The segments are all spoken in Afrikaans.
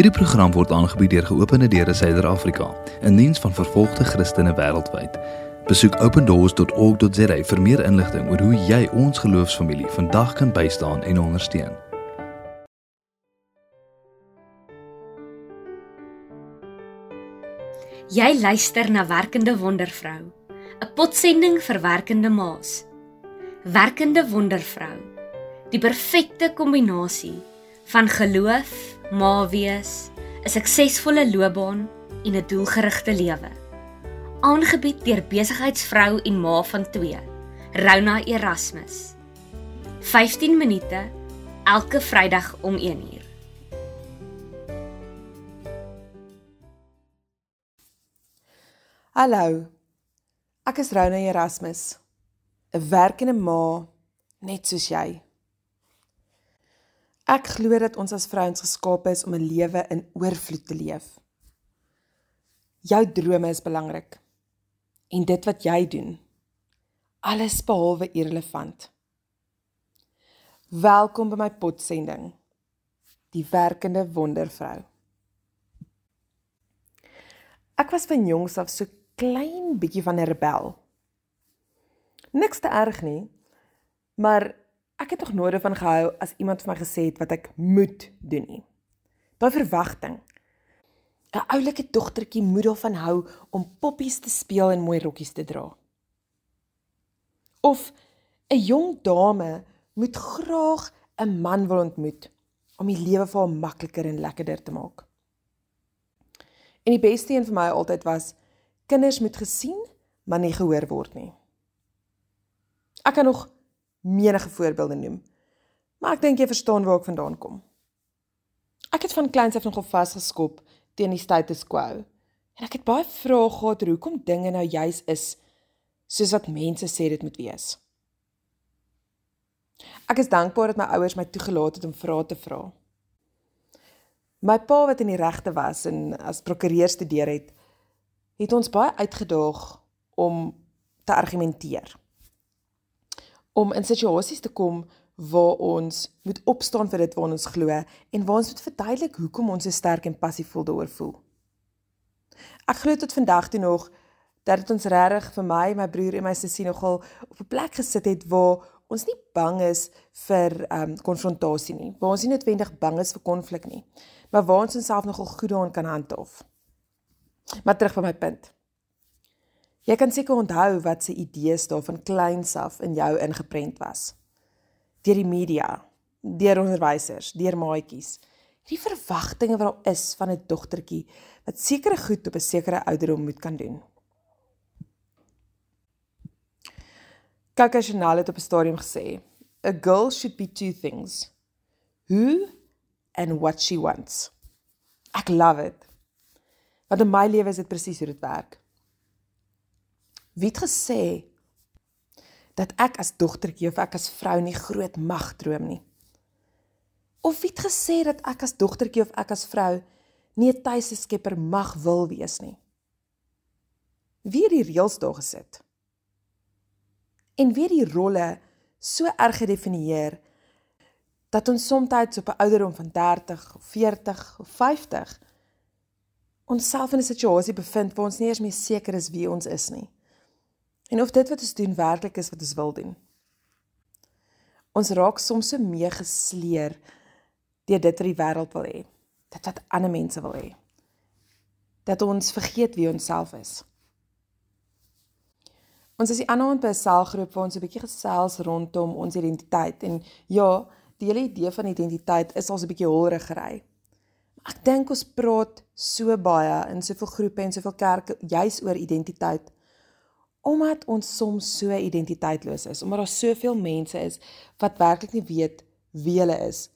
Hierdie program word aangebied deur Geopende Deure Suider-Afrika, 'n diens van vervolgde Christene wêreldwyd. Besoek opendoors.org.za vir meer inligting oor hoe jy ons geloofsfamilie vandag kan bystaan en ondersteun. Jy luister na Werkende Wondervrou, 'n potsending vir werkende ma's. Werkende Wondervrou, die perfekte kombinasie van geloof, ma wees, 'n suksesvolle loopbaan en 'n doelgerigte lewe. Aangebied deur besigheidsvrou en ma van 2, Rona Erasmus. 15 minute elke Vrydag om 1uur. Hallo. Ek is Rona Erasmus, 'n werkende ma net soos jy. Ek glo dat ons as vrouens geskape is om 'n lewe in oorvloed te leef. Jou drome is belangrik. En dit wat jy doen, alles behalwe irrelevant. Welkom by my potsending. Die werkende wondervrou. Ek was van jongs af so klein bietjie van 'n rebel. Niks te erg nie, maar ek het nog nooit van gehou as iemand vir my gesê het wat ek moet doen nie. Daai verwagting. 'n Oulike dogtertjie moet daarvan hou om poppies te speel en mooi rokkies te dra. Of 'n jong dame moet graag 'n man wil ontmoet om die lewe vir haar makliker en lekkerder te maak. En die beste een vir my altyd was kinders moet gesien, maar nie gehoor word nie. Ek kan nog menige voorbeelde noem. Maar ek dink jy verstaan waar ek vandaan kom. Ek het van kleins af nogal vasgeskop teen die status quo. En ek het baie vrae gehad oor hoekom dinge nou juis is soos wat mense sê dit moet wees. Ek is dankbaar dat my ouers my toegelaat het om vrae te vra. My pa wat in die regte was en as prokureur studeer het, het ons baie uitgedaag om te argumenteer om in situasies te kom waar ons moet opstaan vir dit wat ons glo en waar ons moet verduidelik hoekom ons so sterk en passievol daaroor voel. Ek glo tot vandag toe nog dat dit ons regtig vir my, my broer en my sussie nogal op 'n plek gesit het waar ons nie bang is vir ehm um, konfrontasie nie. Waar ons nie noodwendig bang is vir konflik nie, maar waar ons onsself nogal goed daarin kan handhaaf. Maar terug by my punt. Jy kan seker onthou wat se idees daar van kleins af in jou ingeprent was. Deur die media, deur onderwysers, deur maatjies. Die verwagtinge wat daar is van 'n dogtertjie wat sekere goed op 'n sekere ouderdom moet kan doen. Kaka Chanel het op 'n stadium gesê, "A girl should be two things: who and what she wants." Ek love it. Want in my lewe is dit presies hoe dit werk. Wie het gesê dat ek as dogtertjie of ek as vrou nie groot mag droom nie? Of wie het gesê dat ek as dogtertjie of ek as vrou nie 'n tuise skepper mag wil wees nie? Wie het die reëls daar gesit? En wie die rolle so erg gedefinieer dat ons soms op 'n ouderdom van 30 of 40 of 50 onsself in 'n situasie bevind waar ons nie eens meer seker is wie ons is nie? En of dit wat ons doen werklik is wat ons wil doen. Ons raak soms so meegesleer deur dit wat die wêreld wil hê. Dit wat ander mense wil hê. Dat ons vergeet wie ons self is. Ons is die ander aand by 'n selgroep waar ons 'n bietjie gesels rondom ons identiteit en ja, die hele idee van identiteit is al so 'n bietjie holrig gery. Ek dink ons praat so baie in soveel groepe en soveel kerke juis oor identiteit omdat ons soms so identiteitloos is, omdat daar soveel mense is wat werklik nie weet wie hulle is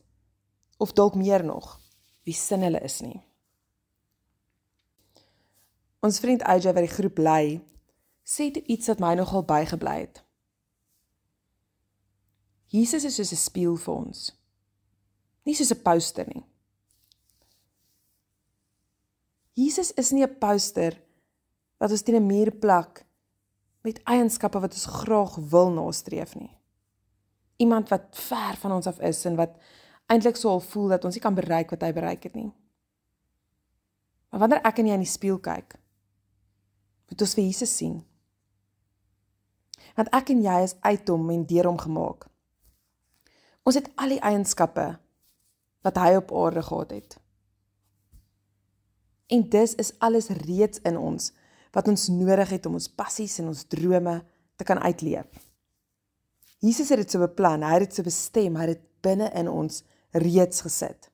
of dalk meer nog wie sin hulle is nie. Ons vriend AJ wat die groep lei, sê iets wat my nogal bygebly het. Jesus is soos 'n spieël vir ons. Nie soos 'n poster nie. Jesus is nie 'n poster wat ons teen 'n muur plak met eienskappe wat ons graag wil nastreef nie. Iemand wat ver van ons af is en wat eintlik sou al voel dat ons nie kan bereik wat hy bereik het nie. Maar wanneer ek en jy in die spieël kyk, moet ons vir Jesus sien. Want ek en jy is uit hom en deur hom gemaak. Ons het al die eienskappe wat hy op aarde gehad het. En dis is alles reeds in ons wat ons nodig het om ons passies en ons drome te kan uitleef. Jesus het dit so beplan, hy het dit so bestem, hy het dit binne in ons reeds gesit.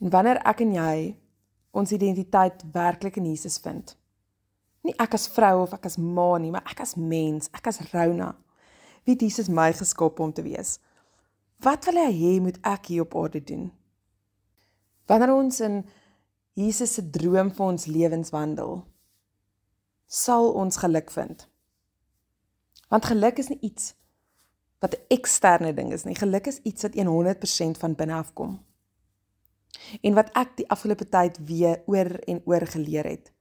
En wanneer ek en jy ons identiteit werklik in Jesus vind, nie ek as vrou of ek as ma nie, maar ek as mens, ek as Rona, wie Jesus my geskep om te wees. Wat wil hy hê moet ek hier op aarde doen? Wanneer ons in Jesus se droom vir ons lewens wandel, sal ons geluk vind. Want geluk is nie iets wat 'n eksterne ding is nie. Geluk is iets wat 100% van binne af kom. En wat ek die afgelope tyd weer oor en oor geleer het,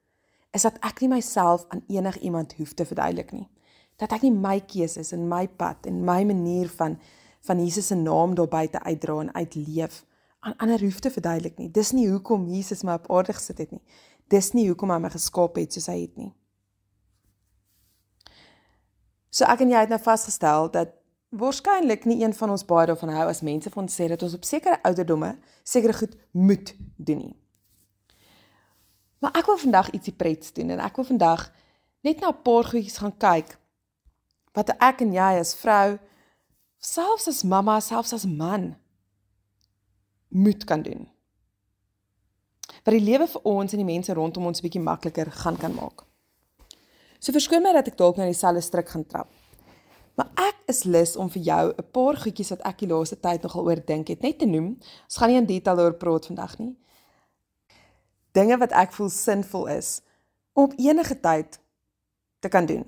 is dat ek nie myself aan enigiemand hoef te verduidelik nie. Dat ek nie my keuses en my pad en my manier van van Jesus se naam daar buite uitdra en uitleef aan ander hoef te verduidelik nie. Dis nie hoekom Jesus my op aarde gesit het nie. Dis nie hoekom hy my geskaap het soos hy het nie. So ek en jy het nou vasgestel dat waarskynlik nie een van ons baie daarvan hou as mense van ons sê dat ons op sekere ouderdomme sekere goed moet doen nie. Maar ek wil vandag ietsie prets doen en ek wil vandag net na 'n paar goedjies gaan kyk wat ek en jy as vrou selfs as mamma, selfs as man moet kan doen. Wat die lewe vir ons en die mense rondom ons bietjie makliker gaan kan maak. So verskoon my dat ek dalk nou dieselfde stryk gaan trap. Maar ek is lus om vir jou 'n paar goedjies wat ek die laaste tyd nogal oor dink het net te noem. Ons gaan nie in detail oor praat vandag nie. Dinge wat ek voel sinvol is om op enige tyd te kan doen.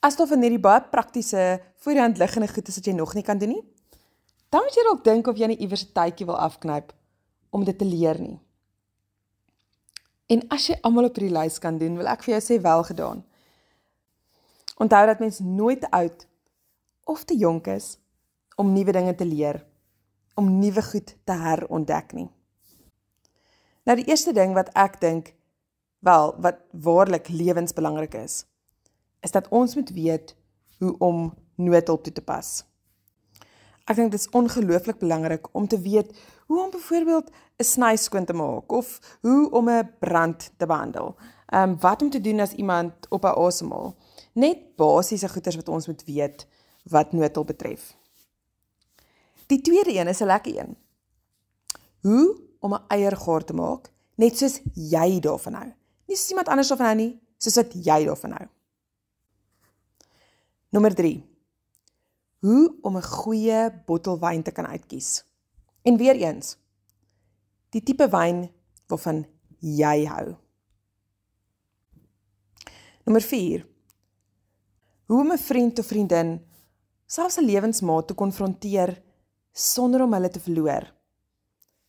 As dit van hierdie baie praktiese voorhand liggende goed is wat jy nog nie kan doen nie, dan moet jy dalk dink of jy nie iewers 'n tydjie wil afknyp om dit te leer nie. En as jy almal op hierdie lys kan doen, wil ek vir jou sê wel gedaan. Onthou dat mens nooit te oud of te jonk is om nuwe dinge te leer, om nuwe goed te herontdek nie. Nou die eerste ding wat ek dink wel wat waarlik lewensbelangrik is, is dat ons moet weet hoe om noodhulp toe te pas. Ek dink dit is ongelooflik belangrik om te weet hoe om byvoorbeeld 'n snyskoon te maak of hoe om 'n brand te behandel. Ehm um, wat om te doen as iemand op 'n asemhaal. Net basiese goeders wat ons moet weet wat noodhulp betref. Die tweede een is 'n lekker een. Hoe om 'n eiergaar te maak net soos jy daarvan hou. Nie soos iemand anders daarvan hou nie, soos wat jy daarvan hou. Nommer 3. Hoe om 'n goeie bottel wyn te kan uitkies. En weer eens, die tipe wyn waarvan jy hou. Nommer 4. Hoe om 'n vriend of vriendin, selfs 'n lewensmaat te konfronteer sonder om hulle te verloor.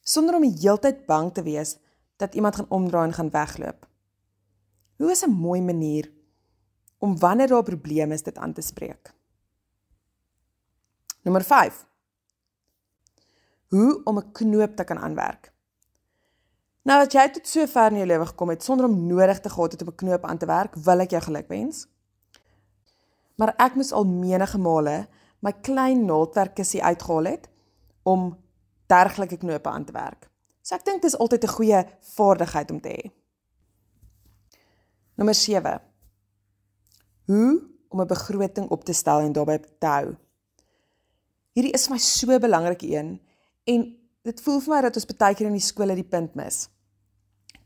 Sonder om die heeltyd bang te wees dat iemand gaan omdraai en gaan wegloop. Hoe is 'n mooi manier om wanneer daar probleme is dit aan te spreek? Nommer 5. Hoe om 'n knoop te kan aanwerk. Nou as jy tot so ver in jou lewe gekom het sonder om nodig te gehad het om 'n knoop aan te werk, wil ek jou gelukwens maar ek moes al menige male my klein naaldwerkkussie uitgehaal het om dergelike knope aan te werk. So ek dink dis altyd 'n goeie vaardigheid om te hê. Nommer 7. Hoe om 'n begroting op te stel en daarbey te hou. Hierdie is vir my so 'n belangrike een en dit voel vir my dat ons baie keer in die skole die punt mis.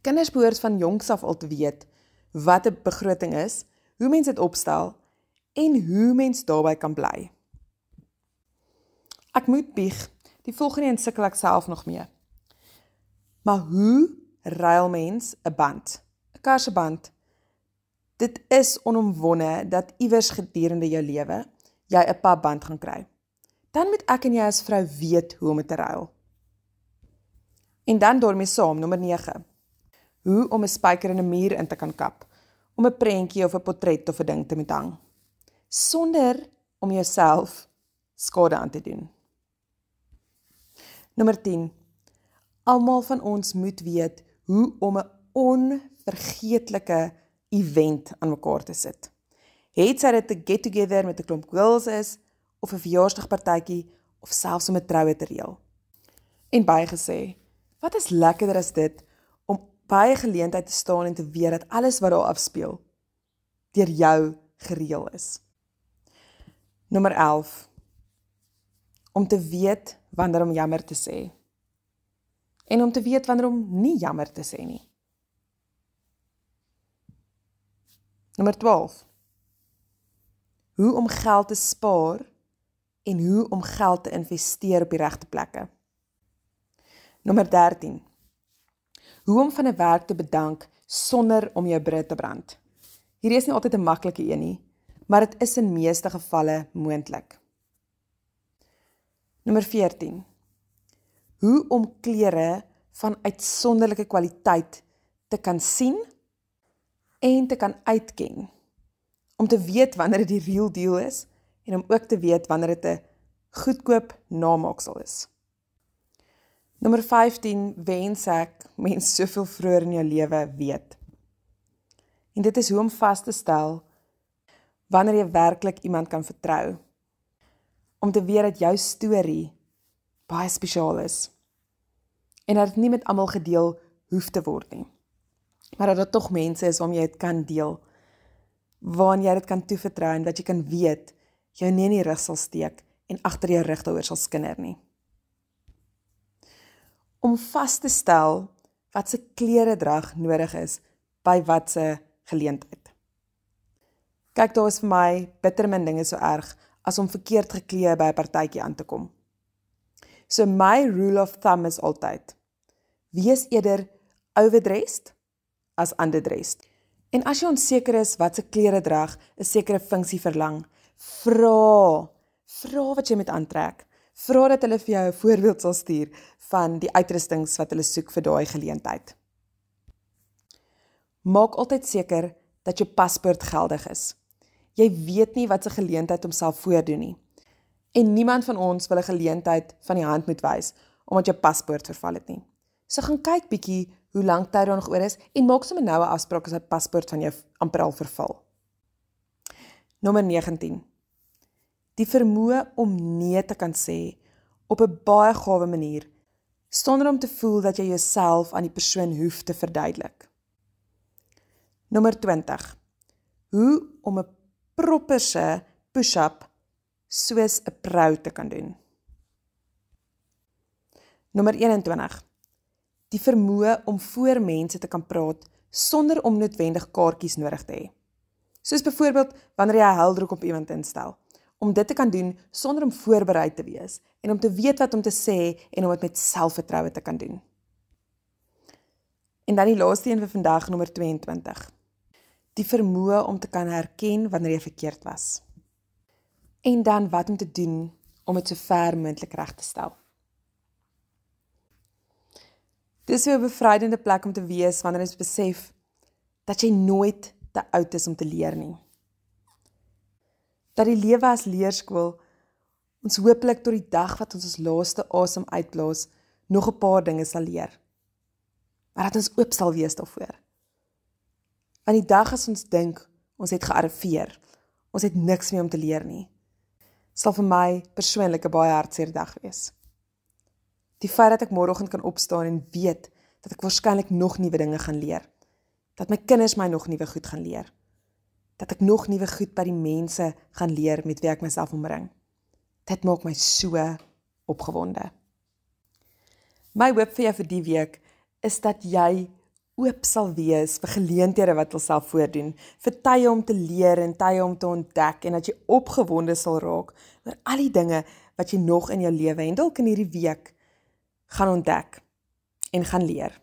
Kinders behoort van jongs af al te weet wat 'n begroting is, hoe mense dit opstel en hoe mens daarbey kan bly. Ek moet bieg, die volgende een sukkel ek self nog mee. Maar hoe ruil mens 'n band? 'n Kar se band. Dit is onomwonde dat iewers gedurende jou lewe jy 'n papband gaan kry. Dan moet ek en jy as vrou weet hoe om te ruil. En dan daarmee saam, nommer 9. Hoe om 'n spyker in 'n muur in te kan kap, om 'n prentjie of 'n portret of 'n ding te moet hang sonder om jouself skade aan te doen. Nommer 10. Almal van ons moet weet hoe om 'n onvergeetlike event aan mekaar te sit. Het sy dit 'n get together met 'n klomp girls is of 'n verjaarsdagpartytjie of selfs om 'n troue te reël. En baie gesê, wat is lekkerder as dit om 'n geleentheid te staan en te weet dat alles wat daar afspeel deur jou gereël is. Nommer 11 om te weet wanneer om jammer te sê en om te weet wanneer om nie jammer te sê nie. Nommer 12. Hoe om geld te spaar en hoe om geld te investeer op die regte plekke. Nommer 13. Hoe om van 'n werk te bedank sonder om jou brood te brand. Hierdie is nie altyd 'n maklike een nie, maar dit is in meeste gevalle moontlik. Nommer 14. Hoe om klere van uitsonderlike kwaliteit te kan sien en te kan uitken. Om te weet wanneer dit die real deal is en om ook te weet wanneer dit 'n goedkoop namaaksel is. Nommer 15 wens ek mens soveel vroeër in jou lewe weet. En dit is hoe om vas te stel wanneer jy werklik iemand kan vertrou. Om te weet dat jou storie baie spesiaal is en dat dit nie met almal gedeel hoef te word nie. Maar dat daar tog mense is waarmee jy dit kan deel. Waaraan jy dit kan toevertrou en dat jy kan weet jy nie in die rug sal steek en agter jou rug daaroor sal skinder nie. Om vas te stel wat se klere drag nodig is by watse geleentheid. Kyk, daar is vir my bitter min dinge so erg as om verkeerd geklee by 'n partytjie aan te kom. So my rule of thumb is altyd: wees eerder overdressed as underdressed. En as jy onseker is wat se klere drag 'n sekere funksie verlang, vra, vra wat jy met aantrek. Vra dat hulle vir jou 'n voorbeeld sal stuur van die uitrustings wat hulle soek vir daai geleentheid. Maak altyd seker dat jou paspoort geldig is. Jy weet nie wat se geleentheid homself voordoen nie. En niemand van ons wil 'n geleentheid van die hand moet wys omdat jou paspoort verval het nie. So gaan kyk bietjie hoe lank tyd daar nog oor is en maak sommer nou 'n afspraak as 'n paspoort van jou amper al verval. Nommer 19. Die vermoë om nee te kan sê op 'n baie gawe manier sonder om te voel dat jy jouself aan die persoon hoef te verduidelik. Nommer 20. Hoe om 'n propperse push-up soos 'n vrou te kan doen. Nommer 21. Die vermoë om voor mense te kan praat sonder om noodwendig kaartjies nodig te hê. Soos byvoorbeeld wanneer jy 'n heldruk op iemand instel, om dit te kan doen sonder om voorberei te wees en om te weet wat om te sê en om dit met selfvertroue te kan doen. En dan die laaste een vir vandag, nommer 22. Die vermoë om te kan herken wanneer jy verkeerd was en dan wat om te doen om dit so ver moontlik reg te stel. Dis 'n bevrydende plek om te wees wanneer jy besef dat jy nooit te oud is om te leer nie. Dat die lewe as leerskool ons hopelik tot die dag wat ons ons laaste asem uitblaas nog 'n paar dinge sal leer. Maar dat ons oop sal wees daarvoor. Want die dag as ons dink ons het gearriveer, ons het niks meer om te leer nie, sal vir my persoonlik 'n baie hartseer dag wees. Die feit dat ek môreoggend kan opstaan en weet dat ek waarskynlik nog nuwe dinge gaan leer. Dat my kinders my nog nuwe goed gaan leer. Dat ek nog nuwe goed by die mense gaan leer met wie ek myself omring. Dit maak my so opgewonde. My hoop vir jou vir die week is dat jy oop sal wees vir geleenthede wat alself voordoen, vir tye om te leer en tye om te ontdek en dat jy opgewonde sal raak oor al die dinge wat jy nog in jou lewe en dalk in hierdie week gaan ontdek en gaan leer.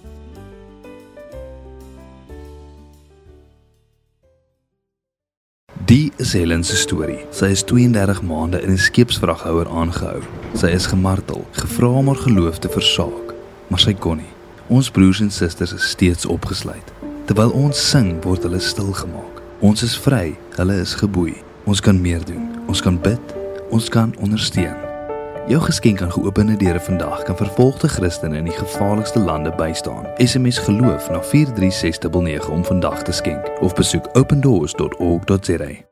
Die is Helen se storie. Sy is 32 maande in 'n skeepsvraghouer aangehou. Sy is gemartel, gevra om haar geloof te versaak, maar sy kon nie. Ons broers en susters is steeds opgesluit. Terwyl ons sing, word hulle stil gemaak. Ons is vry, hulle is geboei. Ons kan meer doen. Ons kan bid, ons kan ondersteun. Jou geskenk aan geopende deure vandag kan vervolgde Christene in die gevaarlikste lande bystaan. SMS geloof na 43699 om vandag te skenk of besoek opendoors.org.za.